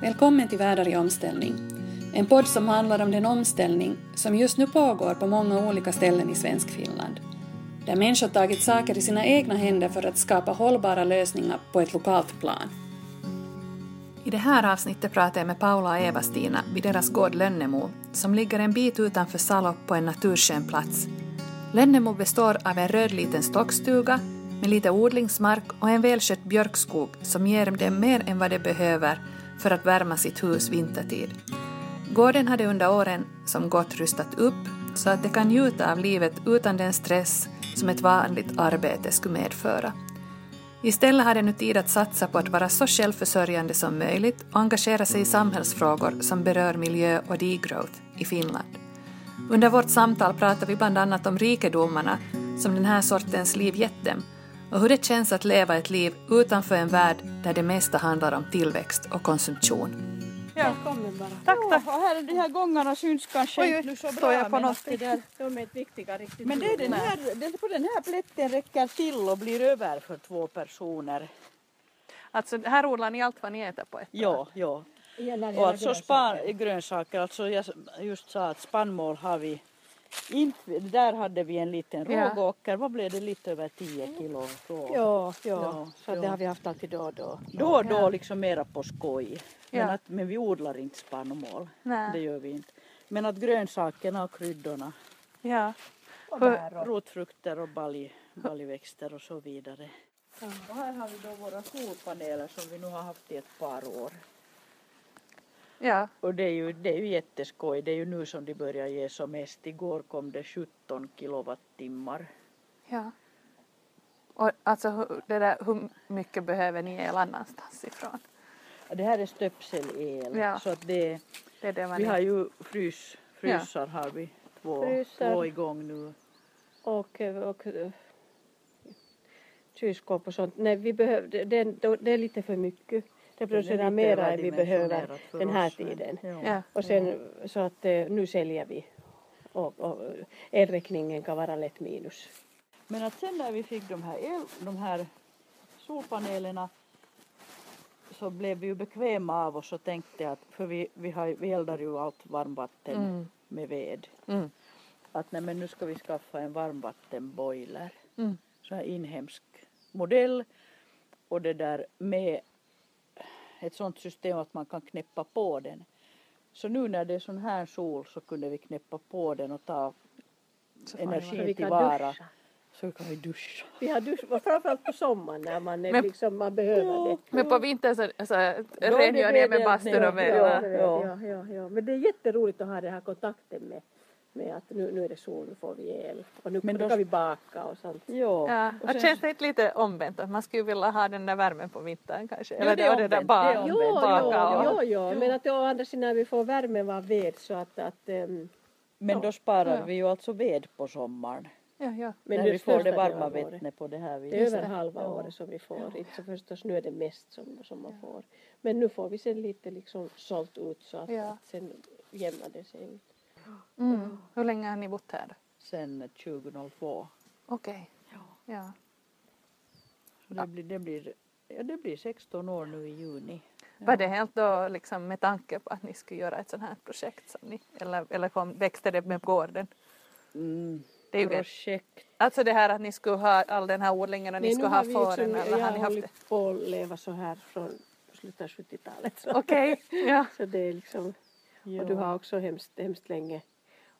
Välkommen till Världar i omställning. En podd som handlar om den omställning som just nu pågår på många olika ställen i svensk Finland. Där människor tagit saker i sina egna händer för att skapa hållbara lösningar på ett lokalt plan. I det här avsnittet pratar jag med Paula och Eva-Stina vid deras gård Lönnemo som ligger en bit utanför Salo på en naturskön plats. Lönnemo består av en röd liten stockstuga med lite odlingsmark och en välskött björkskog som ger dem mer än vad de behöver för att värma sitt hus vintertid. Gården hade under åren som gått rustat upp så att de kan njuta av livet utan den stress som ett vanligt arbete skulle medföra. Istället har de nu tid att satsa på att vara så självförsörjande som möjligt och engagera sig i samhällsfrågor som berör miljö och degrowth i Finland. Under vårt samtal pratar vi bland annat om rikedomarna som den här sortens liv gett dem och hur det känns att leva ett liv utanför en värld där det mesta handlar om tillväxt och konsumtion. Ja. Välkommen bara. Tack, tack. Och här, de här gångarna syns kanske Oj, inte så bra. jag på men något det där, De är inte viktiga riktigt. men det är den här, den, på den här plätten räcker till och blir över för två personer. Alltså här odlar ni allt vad ni äter på ett Ja, ja. Och alltså span, grönsaker, alltså jag just sa att spannmål har vi inte, där hade vi en liten Ja. rågåker, vad blev det, lite över 10 kilo råg. Ja, ja. Ja, så ja. det har vi haft alltid då och då. Då och då liksom mera på skoj. Men, Ja. att, men vi odlar inte spannmål, Nej. det gör vi inte. Men att grönsakerna och kryddorna Ja. Och och- rotfrukter och balj, baljväxter och så vidare. Och här har vi då våra solpaneler som vi nu har haft i ett par år. Ja. Och det är ju, det är ju jätteskoj. Det är ju nu som de börjar ge som mest. Igår kom det 17 kilowattimmar. ja. Och alltså hur- det där, hur mycket behöver ni el annanstans ifrån? Det här är stöpselel. Ja. Så att det, Det är det vi ni... har ju frys, frysar har vi två, Frysar. två igång nu. och, och eh, kylskåp och sånt. Nej, vi behöver, det, det, det är lite för mycket. Det producerar mera än vi behöver den här tiden. Ja. Ja. Och sen så att eh, nu säljer vi. Och, och elräkningen kan vara lätt minus. Men att sen när vi fick de här, el, de här solpanelerna så blev vi ju bekväma av oss och tänkte att, för vi, vi, har, vi eldar ju allt varmvatten Mm. med ved. Mm. Att nej, men nu ska vi skaffa en varmvattenboiler. Mm. Så här inhemsk modell. Och det där med ett sånt system att man kan knäppa på den. Så nu när det är sån här sol så kunde vi knäppa på den och ta Så får det vara. För vi energi kan tillvara. duscha. Så kan vi duscha. Vi har dusch, och framförallt på sommaren när man, är Men- liksom, man behöver det. Men på vintern så, så är rengör det ni med bastun och med... Ja, ja. Ja, ja, ja. Men det är jätteroligt att ha den här kontakten med, med att nu, nu är det sol, nu får vi el. Och nu, Men då- kan vi baka och sånt. Ja. Ja, och och sen- känns det inte lite omvänt att man skulle vilja ha den där värmen på vintern kanske? Jo, Eller det är det där omvänt, det är ba- omvänt. Jo, baka jo, och... jo, jo, men att å andra sidan när vi får värmen av ved så att, att ehm, Men då sparar Ja. vi ju alltså ved på sommaren. Ja, ja. men när nu vi får det varma vattnet på det här Det viset. är över halva Ja. året som vi får. Inte så förstås nu är det mest som, som man får. Men nu får vi sen lite liksom sålt ut så att, Ja. att sen jämnar det sig ut. Mm. Hur länge har ni bott här? Sen 2002. Okej. Ja. Ja. Så det, blir, det, blir, ja, det blir 16 år nu i juni. Var det helt då liksom med tanke på att ni skulle göra ett sånt här projekt som ni, eller, eller kom, växte det med gården? Mm. Det är. Projekt. Alltså det här att ni skulle ha all den här odlingen och ni Nej, skulle nu ha fåren liksom, eller jag har ni haft det? hållit på att leva så här från slutet av 70-talet. Så. Okej, ja. så det är liksom, Ja. och du har också hemskt, hemskt länge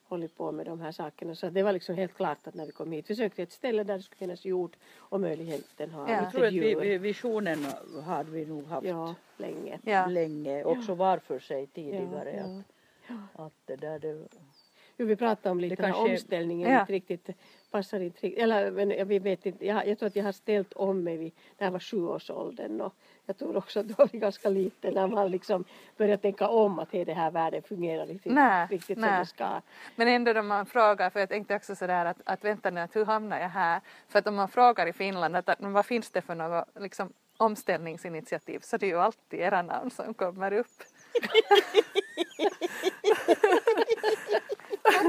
hållit på med de här sakerna. Så det var liksom helt klart att när vi kom hit, vi sökte ett ställe där det skulle finnas jord och möjligheten ha Ja. Jag lite tror att vi, visionen hade vi nog haft Ja, länge. Ja. länge. Också var för sig tidigare. Ja, ja. Att, att det där det, Jo, vi pratade om lite Det den här omställningen, Ja. inte riktigt, passar inte riktigt, eller men vi vet inte, jag, jag tror att jag har ställt om mig vid, när jag var sjuårsåldern och jag tror också att då var vi ganska liten när man liksom började tänka om att hej, det här världen fungerar riktigt, Nej, riktigt nej. som det ska. Men ändå då man frågar, för jag tänkte också sådär att, att vänta nu, att hur hamnar jag här? För att om man frågar i Finland att, att vad finns det för något liksom, omställningsinitiativ så det är ju alltid era namn som kommer upp.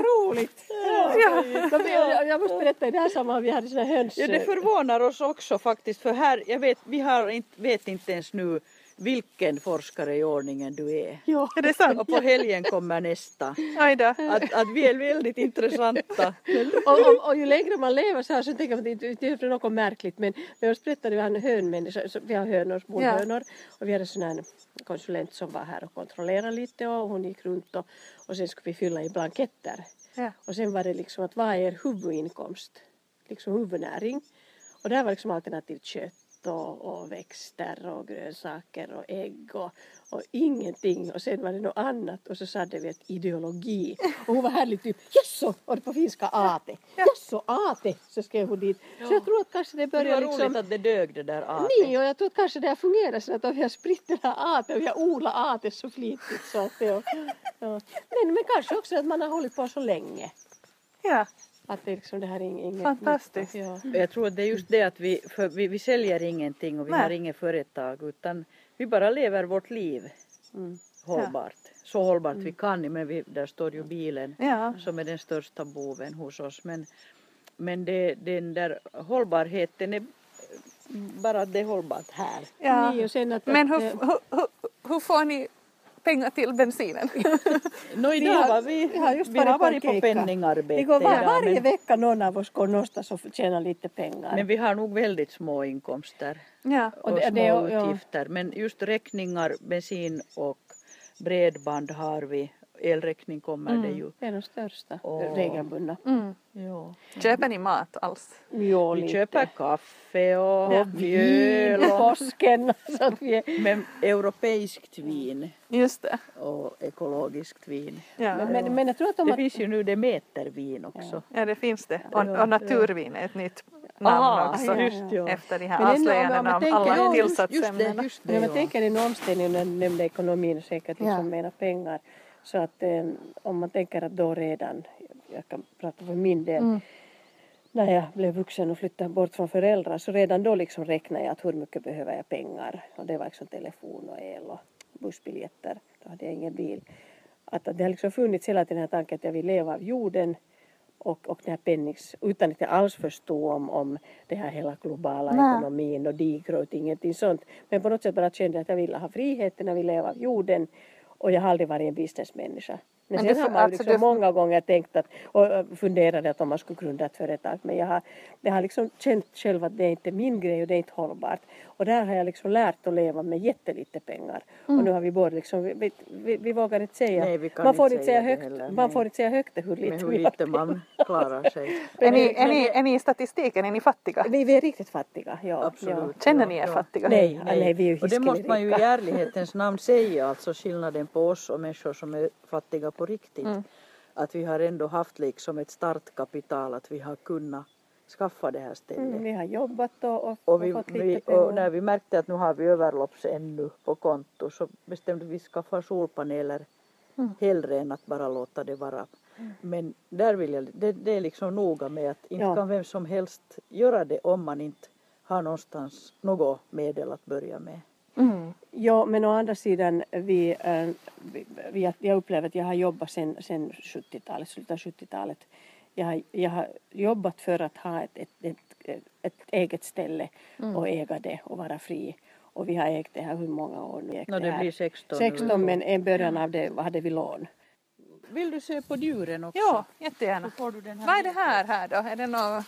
Roligt! Ja. Vi- jag, måste berätta i det här sammanhanget, vi hade såna höns... ja, det förvånar oss också faktiskt för här, jag vet, vi har inte, vet inte ens nu vilken forskare i ordningen du är. Ja. Är det sant? Och på helgen kommer nästa. Att, att vi är väldigt intressanta. och, och, och ju längre man lever så här så tänker man att det, det är något märkligt men oss berättade vi har en hönmänniska, vi har hönor, små Ja. och vi hade en sån här konsulent som var här och kontrollerade lite och hon gick runt och, och sen skulle vi fylla i blanketter. Ja. Och sen var det liksom att vad är er huvudinkomst? Liksom huvudnäring. Och där var liksom alternativt kött och, och växter och grönsaker och ägg och, och ingenting. Och sen var det något annat och så sade vi ett ideologi. Och hon var härligt typ jaså, och på finska ate. Jaså ate, så skrev hon dit. Så jag tror att kanske det Det började var liksom roligt att det dög det där AT. Nej, och jag tror att kanske det har fungerat så att om vi har spritt det här atet och vi har odlat atet så flitigt så att det, ja. men, men kanske också att man har hållit på så länge. Ja. Att det, liksom, det här är ing- inget Fantastiskt. nytt. Ja. Jag tror att det är just det att vi, för vi, vi säljer ingenting och vi Nej. har inget företag utan vi bara lever vårt liv Mm. hållbart. Så hållbart vi kan, men vi, där står ju bilen Ja. som är den största boven hos oss. Men, men det, den där hållbarheten är bara det är hållbart här. ja. Nej, och sen att, Men hur, hur, hur, hur får ni pengar till bensinen? Vi idag har- var vi, vi har just vi har varit på penningarbete det går var, varje men, vecka någon av oss går någonstans och tjänar lite pengar. men vi har nog väldigt små inkomster. Ja. och, Och det- små det är- ja. utgifter. Men just räkningar, bensin och bredband har vi. Elräkning kommer det ju. det är de största Åh. regelbundna. Mm. Ja. Köper ni mat alls? Jo, Vi lite. köper kaffe och Ja. mjöl Vin, och, påsken. Men europeiskt vin Just det. och ekologiskt vin. Ja. men, men, men jag tror att om Det finns ju nu Demetervin också. Ja, det finns det. Och, Ja, och naturvin är ett nytt namn Aha, också. just ja. Efter de här om- om avslöjandena om alla Ja, just, just det, tillsatsämnena. just det Men jag ja. tänker en omställning, när du nämnde ekonomin och säkert liksom Ja. mera pengar. Så att eh, om man tänker att då redan, jag kan prata för min del, Mm. när jag blev vuxen och flyttade bort från föräldrar så redan då liksom räknade jag att hur mycket behöver jag pengar. Och det var liksom telefon och el och bussbiljetter. Då hade jag ingen bil. Att, att det har liksom funnits hela tiden den här tanken att jag vill leva av jorden och, och den här pennings, utan att jag alls förstod om, om det här hela globala Nej. ekonomin och digrot, ingenting sånt. Men på något sätt bara kände jag att jag ville ha friheten, jag ville leva av jorden och jag har aldrig varit en businessmänniska. Men, Men sen har man ju alltså liksom du- många gånger tänkt att, och funderade att om man skulle grunda ett företag. Men jag har, jag har liksom känt själv att det är inte min grej och det är inte hållbart. Och där har jag liksom lärt att leva med jättelite pengar. Mm. Och nu har vi både liksom, vi, vi, vi, vågar inte säga, Nej, man får inte säga högt, heller, man nej. får inte säga högt hur lite Med hur lite man klarar sig. Är ni, är, ni, är ni i statistiken? Är ni fattiga? Vi, vi är riktigt fattiga, ja. Absolut. Känner ja, ni er ja. fattiga? Nej, nej, vi är ju Och det måste man ju i ärlighetens namn säga, alltså skillnaden på oss och människor som är fattiga på riktigt. Mm. Att vi har ändå haft liksom ett startkapital, att vi har kunnat skaffa det här stället. Mm, vi har jobbat och, och, Och, vi, fått lite vi, pengar. och när vi märkte att nu har vi överlopps ännu på konto så bestämde vi skaffa solpaneler Mm. hellre än att bara låta det vara. Men där vill jag, det, det är liksom noga med att inte Ja. kan vem som helst göra det om man inte har någonstans något medel att börja med. Mm. Ja, men å andra sidan, vi, äh, vi, vi, jag upplever att jag har jobbat sen, sen 70-talet, slutet av 70-talet. Jag har, jag har jobbat för att ha ett, ett, ett, ett eget ställe och äga det och vara fri. Och vi har ägt det här hur många år nu? Nå, det blir 16 nu. 16 men i början av det hade vi lån. Vill du se på djuren också? Ja, jättegärna. Så får du den här Vad är det här, här då? Är det något...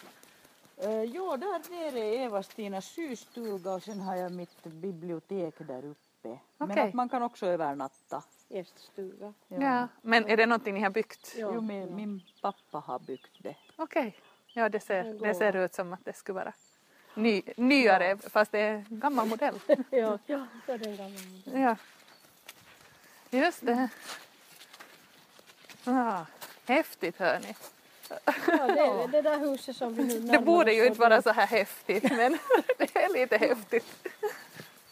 Eh, ja, där nere är Eva-Stinas systuga och sen har jag mitt bibliotek där uppe. Men Okej. att man kan också övernatta. Gäststuga. Ja. Men är det någonting ni har byggt? Ja. Jo, min, min pappa har byggt det. Okej. Ja, det ser, det ser ut som att det skulle vara ny, nyare fast det är en gammal modell. ja, ja, så är det en gammal. Ja. Just det. Ah, häftigt hörni. Ja, det det där huset som vi nu Det borde ju inte vara så här häftigt men det är lite häftigt.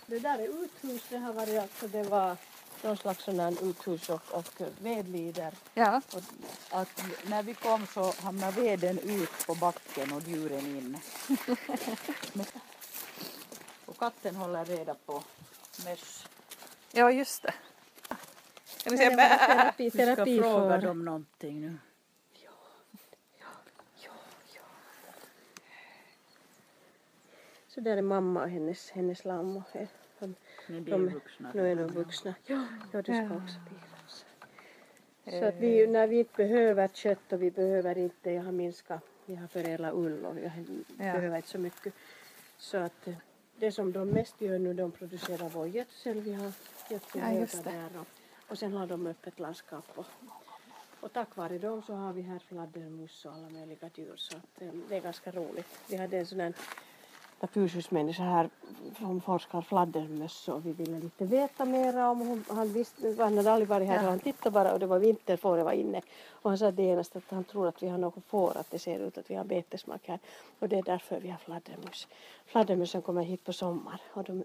Det där är uthus, det har varit alltså, det var någon slags sån här uthus och, och vedlider. Ja. Och att när vi kom så hamnade veden ut på backen och djuren inne. och katten håller reda på möss. ja, just det. Kan ni var Bä! terapi, Vi ska terapi fråga dem någonting nu. Så där är mamma och hennes, hennes lamm. Och, Men de De- är vuxna. Nu är de vuxna. Ja, ja det ska Ja. också bilas. Så att vi, när vi inte behöver kött och vi behöver inte, jag har minskat, vi har förädlat ull och jag Ja. behöver inte så mycket. Så att det som de mest gör nu, de producerar vår gödsel, vi har gödsel Ja, där och, och sen har de öppet landskap och, och tack vare dem så har vi här fladdermus och alla möjliga djur så att eh, det är ganska roligt. Vi hade en sån här naturskyddsmänniska här som forskar fladdermöss och vi ville lite veta mera om hon, han visste, han hade aldrig varit här Ja. och han tittade bara och det var vinter, fåret var inne och han sa det genast att han tror att vi har något får, att det ser ut att vi har betesmark här och det är därför vi har fladdermöss. Fladdermössen kommer hit på sommar och de,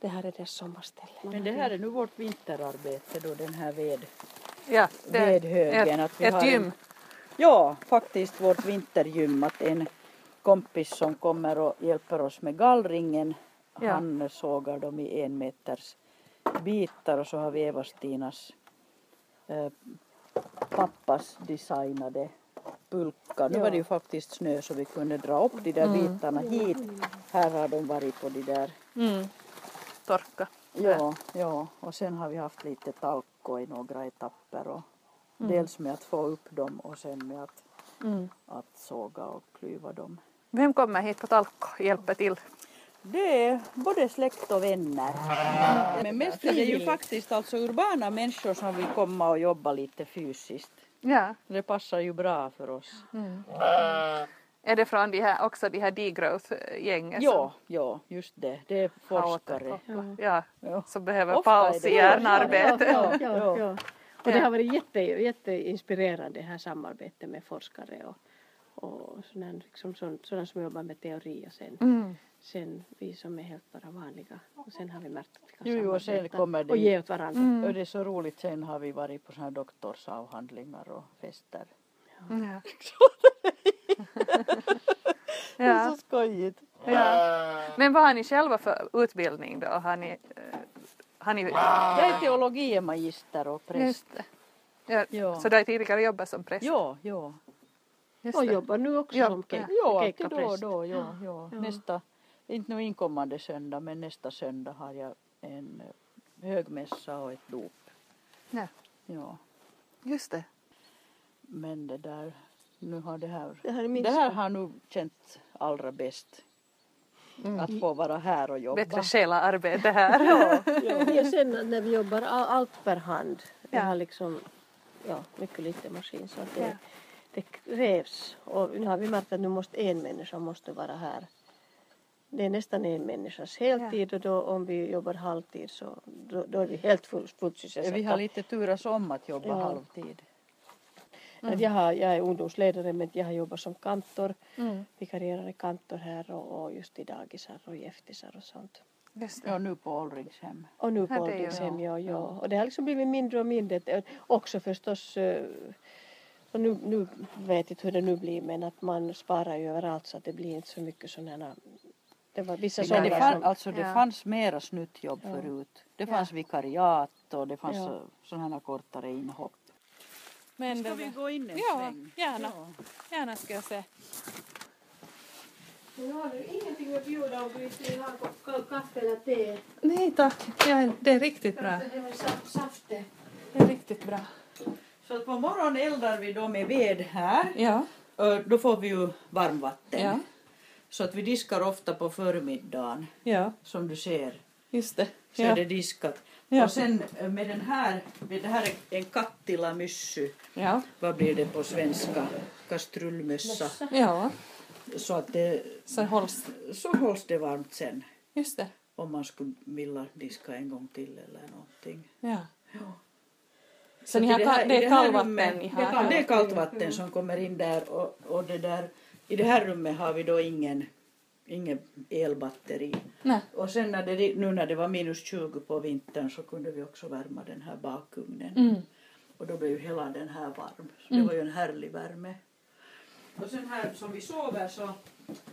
det här är deras sommarställe. Men det här är nu vårt vinterarbete då, den här ved, Ja, det vedhögen. ett, att vi ett har en- gym. Ja, faktiskt vårt vintergym. Att en kompis som kommer och hjälper oss med gallringen. Ja. Han sågar dem i en meters bitar och så har vi Eva-Stinas eh, pappas designade pulka. Nu Ja. var det ju faktiskt snö så vi kunde dra upp de där Mm. bitarna hit. Här har de varit på de där. Mm. Torka. Ja, ja, och sen har vi haft lite talko i några etapper. Och Dels med att få upp dem och sen med att, Mm. att såga och klyva dem. Vem kommer hit på Talko och hjälper till? Det är både släkt och vänner. Men mest är det ju faktiskt alltså urbana människor som vill komma och jobba lite fysiskt. Ja. Det passar ju bra för oss. Är det från de här, också de här degrowth-gängen? Ja, ja, just det. Det är forskare. Ja. Ja. som behöver Ofta paus i så. hjärnarbete. Ja, ja, Ja. ja. Och det har varit jätte, jätteinspirerande det här samarbetet med forskare och, och sådana, liksom, sådana som jobbar med teori och sen, Mm. sen vi som är helt bara vanliga. Och sen har vi märkt att vi kan Jo, jo, och sen kommer det och ge åt varandra. Mm. Och det är så roligt, sen har vi varit på här doktorsavhandlingar och fester. Ja. Det är Ja. så skojigt. ja. Men vad har ni själva för utbildning då? Har ni, eh, har ni Jag är teologie magister och präst. Just det. Ja. Ja. Så du har tidigare jobbat som präst? Ja, ja. Just Och det. jobbar nu också Ja, som ja. ke- Ja, alltid då och då. Ja, ja. Ja. Nästa, inte nu inkommande söndag, men nästa söndag har jag en eh, högmässa och ett dop. Ja. Ja, Just det. men det där, nu har det här, Det här är det här har nog känts allra bäst. Att få vara här och jobba. Bättre själaarbete här. Ja, ja. Ja, sen när vi jobbar all, allt per hand. Vi Ja. har liksom ja, mycket lite maskin så att det, Ja. Det krävs. Och nu har vi märkt att nu måste en människa måste vara här. Det är nästan en människas heltid och då om vi jobbar halvtid så då, då är vi helt full, fullt sysselsatta. Vi har lite turas om att jobba Ja. halvtid. Att jag, har, jag är ungdomsledare men jag har jobbat som kantor, Mm. vikarierande kantor här och, och just i dagisar och i eftisar och sånt. Ja, nu på åldringshem. Och nu Ja, på ålderdomshem, ja, ja. ja. Och det har liksom blivit mindre och mindre. Också förstås, och nu, nu vet jag inte hur det nu blir, men att man sparar ju överallt så att det blir inte så mycket sådana det var vissa Men det, fann, som... alltså, det Ja. fanns mera snuttjobb Ja. förut. Det Ja. fanns vikariat och det fanns Ja. ja. sådana kortare inhopp. Men Ska vi gå in en Ja, sväng? gärna. Ja. Gärna ska jag se. Men har du ingenting att bjuda om du inte vill ha ka- kaffe eller te? Nej tack, ja, det är riktigt bra. Det är riktigt bra. Så att på morgonen eldar vi då med ved här. Ja, Och Då får vi ju varmvatten. Ja. Så att vi diskar ofta på förmiddagen. ja, Som du ser just det. så Ja. är det diskat. Ja. Och sen med den här, med det här är en kattila myssy. Ja. Vad blir det på svenska? Kastrullmössa. ja, Så att det, så hålls så hålls det varmt sen. Just det. Om man skulle vilja diska en gång till eller någonting. Ja. Ja. Så ni att har i ka- i det är här kallvatten ni det, har? är- det är kallt vatten som kommer in där och, och det där, i det här rummet har vi då ingen, ingen elbatteri. Nej. Och sen när det, nu när det var minus 20 på vintern så kunde vi också värma den här bakugnen. Mm. Och då blev ju hela den här varm. Så Mm. det var ju en härlig värme. Och sen här som vi sover så,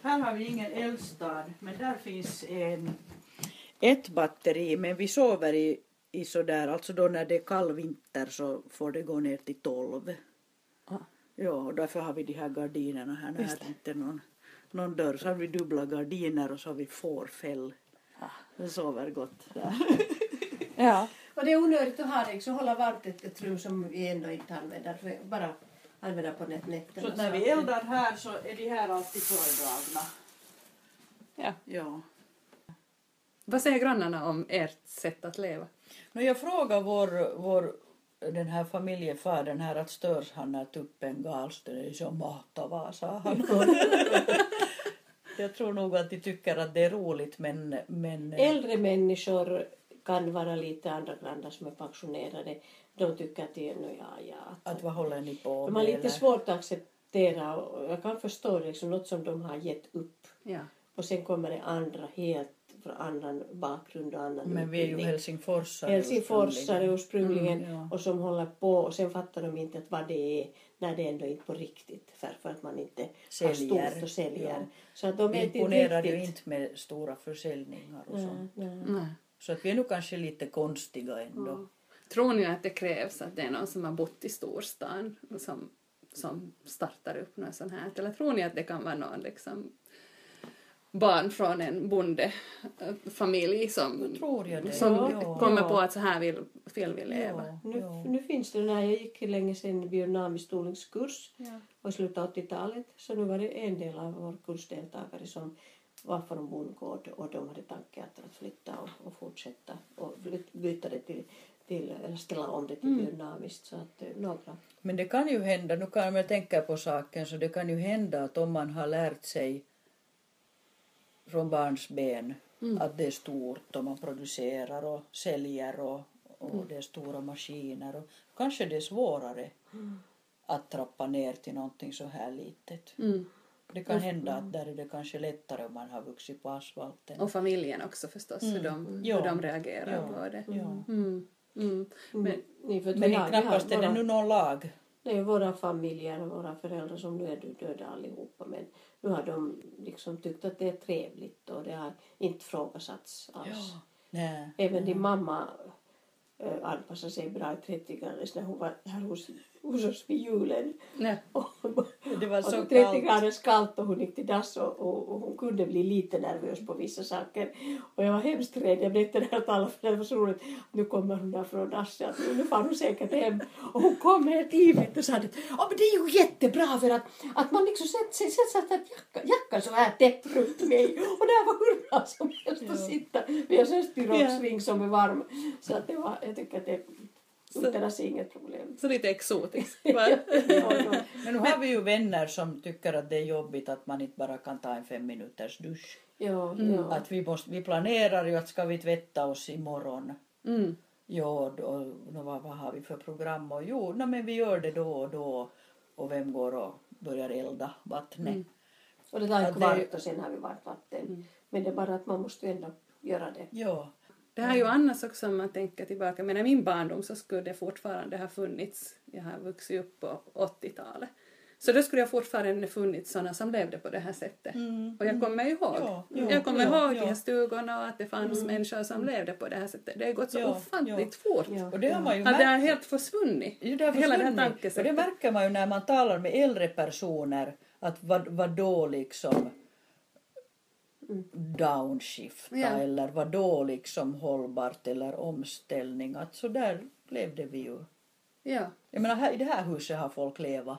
här har vi ingen eldstad men där finns en, ett batteri men vi sover i, i sådär, alltså då när det är kall vinter så får det gå ner till 12. Ah. Ja, och därför har vi de här gardinerna här Just det inte är någon, någon dörr. Så har vi dubbla gardiner och så har vi fårfäll Ah, det sover gott där. Ja. Och det är onödigt att ha det, så hålla varmt ett, ett rum som vi ändå inte använder, för bara använda på nät- nätterna. Så när vi eldar här så är de här alltid fördragna. ja. Ja. Vad säger grannarna om ert sätt att leva? No, jag frågar vår, vår den här familjefadern här att störs han när tuppen gals, det är så mahtavaa, sa han. jag tror nog att de tycker att det är roligt men, men Äldre människor kan vara lite andra grannar som är pensionerade. De tycker att det är, no, ja, ja. att vad håller ni på De har lite eller? svårt att acceptera och jag kan förstå det, liksom, något som de har gett upp. Ja. Och sen kommer det andra helt från annan bakgrund och annan Men vi är ju helsingforsare Helsingforsare ursprungligen Mm, ja. och som håller på och sen fattar de inte att vad det är när det ändå inte på riktigt för, att man inte har Säljer. stort och säljer. Ja. Så att de Vi imponerar ju inte med stora försäljningar och sånt. Nej, nej. Så att vi är nog kanske lite konstiga ändå. Tror ni att det krävs att det är någon som har bott i storstan och som, som startar upp något sånt här? Eller tror ni att det kan vara någon liksom, barn från en bondefamilj som, Då tror jag det. som ja. kommer Ja. på att så här vill, vill vi leva? Ja, Nu, ja. nu finns det, när jag gick länge sedan biodynamisk odlingskurs Ja. och i slutet av 80-talet så nu var det en del av vår kursdeltagare som var från bondgård och de hade tanke att, flytta och, och fortsätta och byta det till, till eller ställa om det till biodynamiskt så att eh, några Men det kan ju hända, nu kan jag tänka på saken, så det kan ju hända att om man har lärt sig från barnsben att det är stort och man producerar och säljer och, och det är stora maskiner och kanske det är svårare att trappa ner till någonting så här litet. Mm. Det kan hända att där är det kanske lättare om man har vuxit på asfalten. Och familjen också förstås, hur, de, Ja. hur de reagerar Ja. på det. Ja. Mm. Mm. Men, Men vi knappast är det nu någon lag. Det är våra familjer och våra föräldrar som nu är döda allihopa men nu har de liksom tyckt att det är trevligt och det har inte frågasatts alls. Nej. Även din mamma äh, anpassade sig bra i 30 graders när hon var här hos, hos oss vid julen. nej. Och, Det var och så 30 kallt. graders kallt och hon gick till dass och, och, och hon kunde bli lite nervös på vissa saker. Och jag var hemskt rädd. Jag berättade det här åt alla för det var så roligt. Nu kommer hon där från dasset. Nu far hon säkert hem. Och hon kom helt ivrigt och sa att "Ja, men det är ju jättebra för att, att man liksom sätter sig sätter jackan, jackan så här tätt runt mig. Och där var hur bra som helst att sitta. Vi har en styroxring som är varm. Så att det var, jag tycker att det utan inget problem. Så lite exotiskt. Ja, ja. Men nu har vi ju vänner som tycker att det är jobbigt att man inte bara kan ta en fem minuters dusch. Ja, ja. Att vi, måste, vi planerar ju att ska vi tvätta oss imorgon. Mm. Ja, då, då, vad, vad har vi för program? Och jo, nej, men vi gör det då och då. Och vem går och börjar elda vattnet? Och det tar en kvart och sen har vi varmt vatten. Men det är bara att man måste ju ändå göra det. Ja. Det här är ju annars också om man tänker tillbaka. Men i min barndom så skulle det fortfarande ha funnits, jag har vuxit upp på 80-talet. Så då skulle det fortfarande funnits sådana som levde på det här sättet. Och jag kommer ihåg. Ja, ja, jag kommer ja, ihåg ja. de här stugorna och att det fanns människor som levde på det här sättet. Det har gått så Ja, ofantligt fort. Och det har man ju Att det har märkt. helt försvunnit. Jo, det har Hela det här försvunnit. Och tankesättet. det märker man ju när man talar med äldre personer att vad, vad då liksom downshifta Ja. eller vad då liksom hållbart eller omställning. Att så där levde vi ju. Ja, Jag menar här, i det här huset har folk leva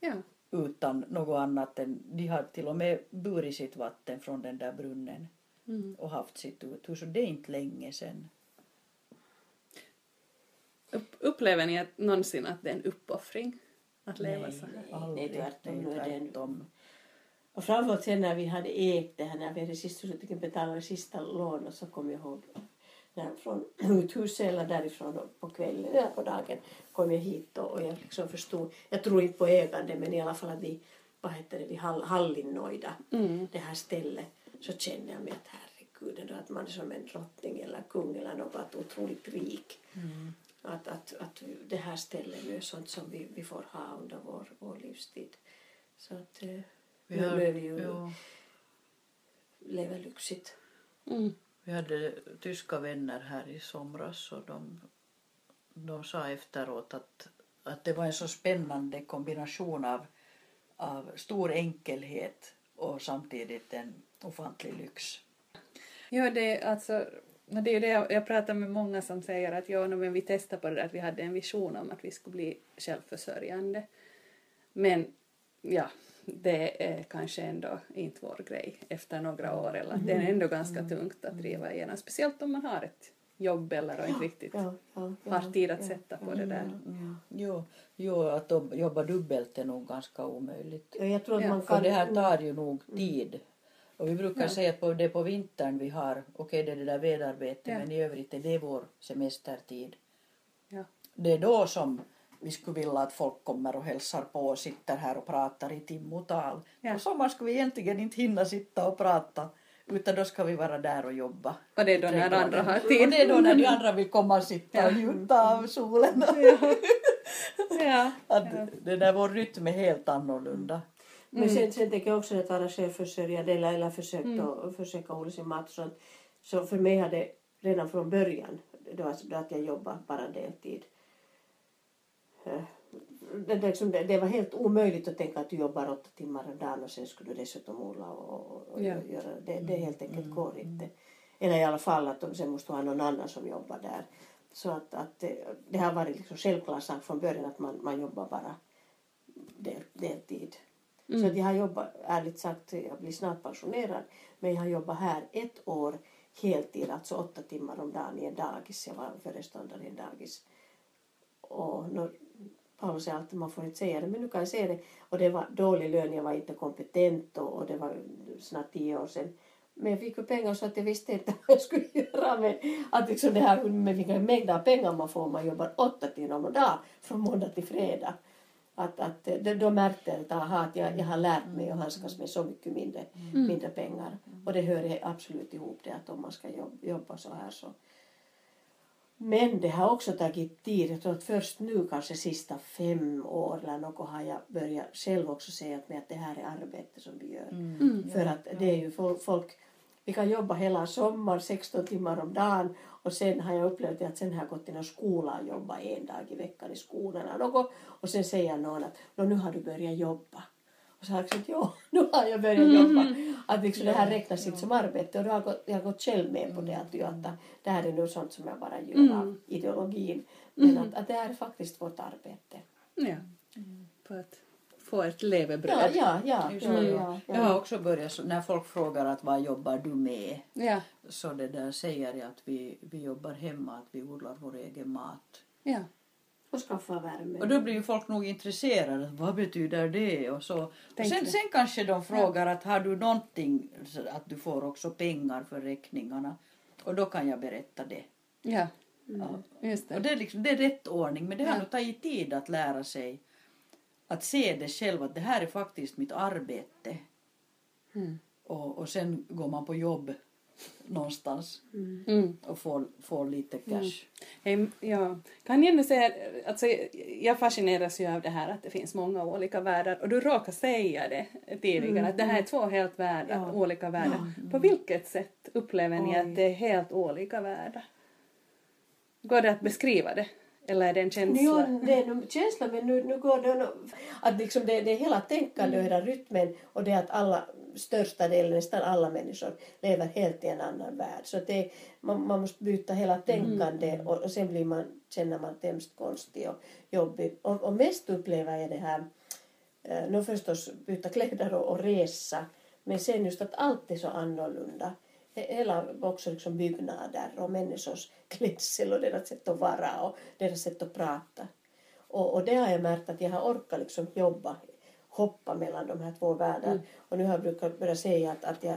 ja. utan något annat än de har till och med burit sitt vatten från den där brunnen Mm. och haft sitt uthus och det är inte länge sedan. Upp, upplever ni att, någonsin att det är en uppoffring att leva Nej, så här? Nej, är det en- tvärtom. Och framförallt sen när vi hade ägt det här, när vi hade sist försökt betala det sista lånet så kom jag ihåg när från uthuset eller därifrån på kvällen eller på dagen kom jag hit då och jag liksom förstod, jag tror inte på ägande men i alla fall att vi, vad heter det, vi hall, hallinnoida Mm. det här stället så kände jag mig att herregud att man är som en drottning eller kung eller något otroligt rik. Att, att, att det här stället nu är sånt som vi, vi får ha under vår, vår livstid. Så att eh, Vi har- vi ju ja. lever lyxigt. Mm. Vi hade tyska vänner här i somras och de, de sa efteråt att, att det var en så spännande kombination av, av stor enkelhet och samtidigt en ofantlig lyx. Ja, det är alltså det är det jag, jag pratar med många som säger att ja, men vi testade på det där att vi hade en vision om att vi skulle bli självförsörjande. Men ja, det är kanske ändå inte vår grej efter några år eller att det är ändå ganska tungt att driva igenom, speciellt om man har ett jobb eller inte riktigt Ja, ja, ja, har tid att sätta på det där. Mm. Jo, jo, att jobba dubbelt är nog ganska omöjligt. Ja, jag tror att man För kan... det här tar ju nog tid. Och vi brukar Ja. säga att på, det är på vintern vi har, okej det är det där vedarbete Ja. men i övrigt är det vår semestertid. Ja. Det är då som vi skulle vilja att folk kommer och hälsar på och sitter här och pratar i timmotal. Ja. På sommaren skulle vi egentligen inte hinna sitta och prata utan då ska vi vara där och jobba. Och det är då när andra har Och tid. det är då när de andra vill komma och sitta och njuta av solen. Ja. Att det där vår rytm är helt annorlunda. Men sen, sen tänker jag också att vara självförsörjande eller, eller försökt att, försöka odla sin mat. och sånt. Så för mig har det redan från början, då, då att jag jobbade bara deltid. Eh, Det, liksom, det, det var helt omöjligt att tänka att du jobbar åtta timmar om dagen och sen skulle du dessutom odla och, och, och Ja. göra det. Det helt enkelt går inte. Eller i alla fall att de sen måste ha någon annan som jobbar där. Så att, att det, det har varit liksom självklar sak från början att man, man jobbar bara del, deltid. Så att jag har jobbat, ärligt sagt, jag blir snart pensionerad, men jag har jobbat här ett år heltid, alltså åtta timmar om dagen i en dagis. Jag var föreståndare i en dagis. Och Paolo säger alltid man får inte säga det, men nu kan jag säga det. Och det var dålig lön, jag var inte kompetent och, och det var snart tio år sedan. Men jag fick ju pengar så att jag visste inte vad jag skulle göra med att liksom det här med vilka mängder pengar man får om man jobbar åtta timmar om dagen från måndag till fredag. Att, att, då märkte jag att, aha, att jag, jag har lärt mig att handskas med så mycket mindre, mindre pengar. Och det hör absolut ihop det att om man ska jobba, jobba så här så. Men det har också tagit tid. Jag tror att först nu, kanske sista fem år eller något, har jag börjat själv också säga att, det här är arbete som vi gör. För att det är ju fol- folk, vi kan jobba hela sommaren, 16 timmar om dagen och sen har jag upplevt att sen har jag gått till någon skola och jobbat en dag i veckan i skolan eller något och sen säger någon att "Nå, nu har du börjat jobba. Och så har jag sagt ja, nu har jag börjat jobba. Att liksom det här räknas inte som arbete och då har jag gått, jag har gått själv med på det att, ju att det här är nu sånt som jag bara gör av ideologin. Men att, att det här är faktiskt vårt arbete. Ja. För att få ett levebröd. Ja, ja, ja. Ja, Jag har också börjat, så när folk frågar att vad jobbar du med? Ja. Så det där säger jag att vi, vi jobbar hemma, att vi odlar vår egen mat. ja. Och skaffa värme. Och då blir ju folk nog intresserade. Vad betyder det? Och, så. och sen, sen kanske de frågar att har du någonting, att du får också pengar för räkningarna. Och då kan jag berätta det. Ja. Ja. Just Och det. det är, liksom, det är rätt ordning. Men det har Ja. nog tagit tid att lära sig att se det själv att det här är faktiskt mitt arbete. Mm. Och, och sen går man på jobb någonstans Mm. och får, får lite cash. Hej, ja. Kan jag säga, alltså, jag fascineras ju av det här att det finns många olika världar och du råkade säga det tidigare att det här är två helt världar, Ja. olika världar. På vilket sätt upplever ni Oj. att det är helt olika världar? Går det att beskriva det? Eller är det en känsla? Jo, det är nog känsla men nu, nu går det att liksom det, det är hela tänkande och hela rytmen och det att alla, största delen, nästan alla människor lever helt i en annan värld. Så det, man, man måste byta hela tänkande och, och sen blir man, känner man sig hemskt konstig och jobbig. Och, och mest upplever jag det här, eh, nu förstås byta kläder och, och resa, men sen just att allt är så annorlunda. He- Hela också liksom byggnader och människors klädsel och deras sätt att vara och deras sätt att prata. Och, och det har jag märkt att jag har orkat liksom jobba, hoppa mellan de här två världarna. Och nu har jag brukat börja säga att, att jag,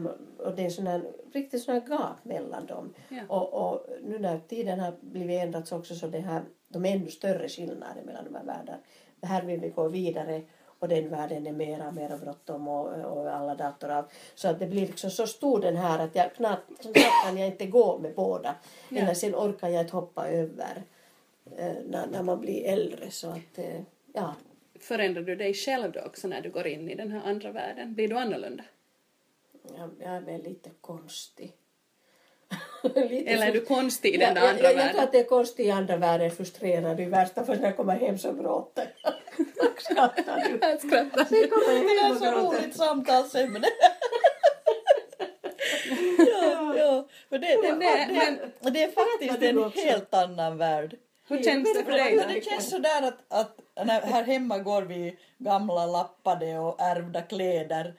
man, och det är sån här, riktigt sån här gap mellan dem. Ja. Och, och nu när tiden har blivit ändrats också så det här, de är ännu större skillnader mellan de här världarna. Här vill vi gå vidare och den världen är mera och mera bråttom och, och alla datorer. Så att det blir liksom så stor den här att jag knappt, knappt kan jag inte gå med båda. Ja. Eller sen orkar jag inte hoppa över eh, när, när man blir äldre. Så att, eh, ja. Förändrar du dig själv då också när du går in i den här andra världen? Blir du annorlunda? Jag, jag är väl lite konstig. lite Eller är du konstig i den där jag, andra jag, jag tror världen? att det är konstigt i andra världen, frustrerad i värsta fall när jag kommer hem så gråter skrattar du. Jag skrattar. Sen kommer jag Det är så roligt samtalsämne. Ja, Ja, för det, det, det, det- är faktiskt du en helt annan värld. Hur känns det för dig Men det känns sådär att, att när, här hemma går vi gamla lappade och ärvda kläder.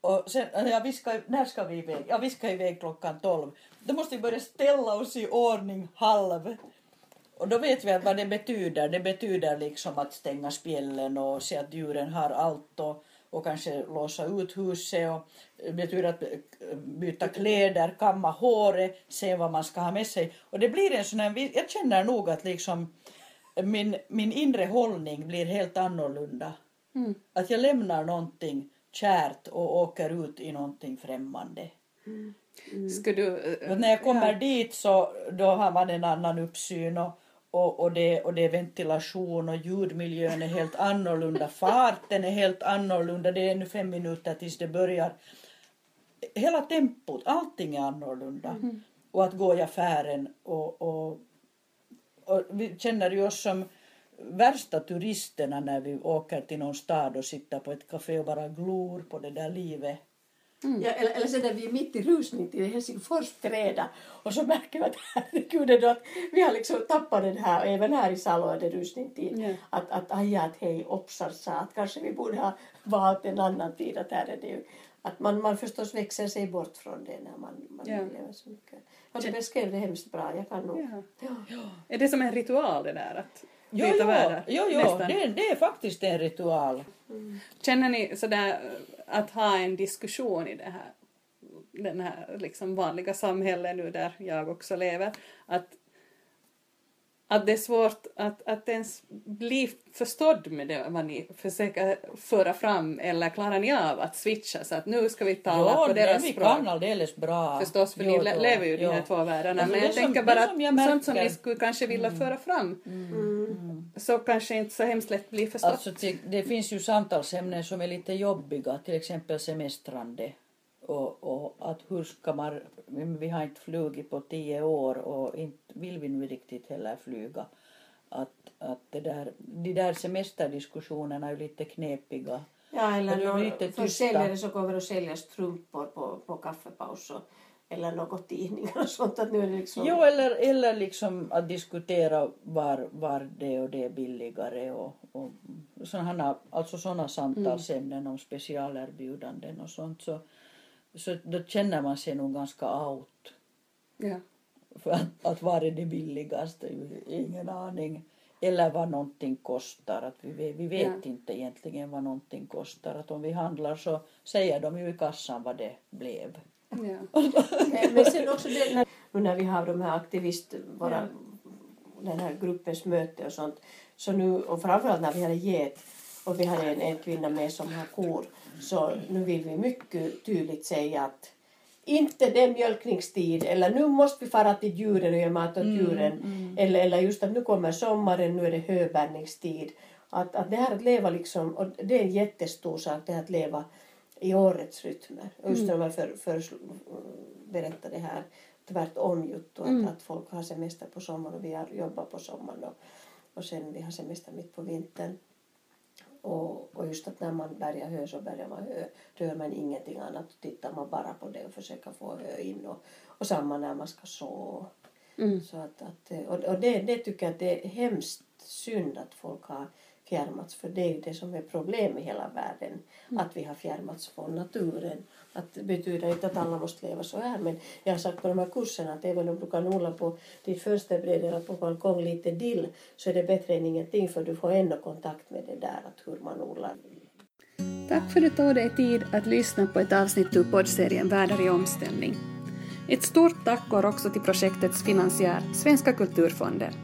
Och sen, ja, vi ska, när ska vi iväg? Ja, vi ska iväg klockan tolv. Då måste vi börja ställa oss i ordning halv. Och då vet vi att vad det betyder. Det betyder liksom att stänga spjällen och se att djuren har allt och, och kanske låsa ut huset. Och det betyder att byta kläder, kamma håret, se vad man ska ha med sig. Och det blir en sån här, jag känner nog att liksom min, min inre hållning blir helt annorlunda. Att jag lämnar någonting kärt och åker ut i någonting främmande. Skulle du... eh, Och när jag kommer dit så då har man en annan uppsyn och, och, och, det, och det är ventilation och ljudmiljön är helt annorlunda. Farten är helt annorlunda. Det är ännu fem minuter tills det börjar. Hela tempot, allting är annorlunda. Och att gå i affären och, och, och vi känner ju oss som värsta turisterna när vi åker till någon stad och sitter på ett café och bara glor på det där livet. Ja, eller, eller så där vi är mitt i rusningstid i Helsingfors träda och så märker vi att herregud ändå att vi har liksom tappat den här, och även här i Salo är det rusningstid. Ja. Att, att aj, att hej, opsar sa att kanske vi borde ha valt en annan tid. Att här är det ju, att man, man förstås växer sig bort från det när man, man Ja. lever så mycket. Och du beskrev det hemskt bra, jag kan nog... Ja. Ja. Är det som en ritual det där att Jo, byta jo, världar? jo, jo Nästan. det, det är faktiskt en ritual. Känner ni sådär att ha en diskussion i det här, den här liksom vanliga samhället nu där jag också lever, att, att det är svårt att, att ens bli förstådd med det vad ni försöker föra fram eller klarar ni av att switcha så att nu ska vi tala Ja, på det deras vi språk? kan alldeles bra. Förstås, för Jo, ni jo, le- lever ju i de jo. här två världarna. Alltså, men jag som- tänker bara som jag att sånt som ni skulle kanske vilja föra fram Mm. så kanske inte så hemskt lätt blir förstått. Alltså, det, det finns ju samtalsämnen som är lite jobbiga, till exempel semestrande. Och, och att hur ska man, vi har inte flugit på tio år och inte vill vi nu riktigt heller flyga. Att, att det där, de där semesterdiskussionerna är ju lite knepiga. Ja, eller någon lite försäljare som kommer och säljer strumpor på, på kaffepaus och, eller något tidningar och sånt. Att nu är det liksom... Jo, eller, eller liksom att diskutera var, var det och det är billigare och, och sådana, alltså sådana samtalsämnen om specialerbjudanden och sånt. Så, så då känner man sig nog ganska out. Ja. För att, att var är det billigaste? Ingen aning. Eller vad någonting kostar. Att vi, vet- vi vet Ja. inte egentligen vad någonting kostar. Att om vi handlar så säger de ju i kassan vad det blev. Ja. Men men sen också det, när, nu när vi har de här aktivist, våra, den här gruppens möte och sånt. Så nu, och framförallt när vi hade get och vi hade en, en kvinna med som har kor. Så nu vill vi mycket tydligt säga att inte det är mjölkningstid eller nu måste vi fara till djuren och göra mat åt djuren. Eller, eller just att nu kommer sommaren, nu är det höbärgningstid. Att, att det här att leva liksom, och det är en jättestor sak det här att leva i årets rytmer. Och Just när man för, för, berättar det här tvärtom Juttu, att, att folk har semester på sommaren och vi har jobbat på sommaren och, och sen vi har semester mitt på vintern. Och, och just att när man bärgar hö så bärgar man hö. Rör man ingenting annat tittar man bara på det och försöker få hö in. Och, och samma när man ska så. så att, att, och och det, det tycker jag att det är hemskt synd att folk har fjärmats för det är ju det som är problem i hela världen. Att vi har fjärmats från naturen. Att det betyder inte att alla måste leva så här men jag har sagt på de här kurserna att även om du kan odla på ditt fönsterbräde eller på balkong lite dill så är det bättre än ingenting för du får ändå kontakt med det där att hur man odlar. Tack för att du tog dig tid att lyssna på ett avsnitt ur poddserien Världar i omställning. Ett stort tack går också till projektets finansiär Svenska kulturfonder.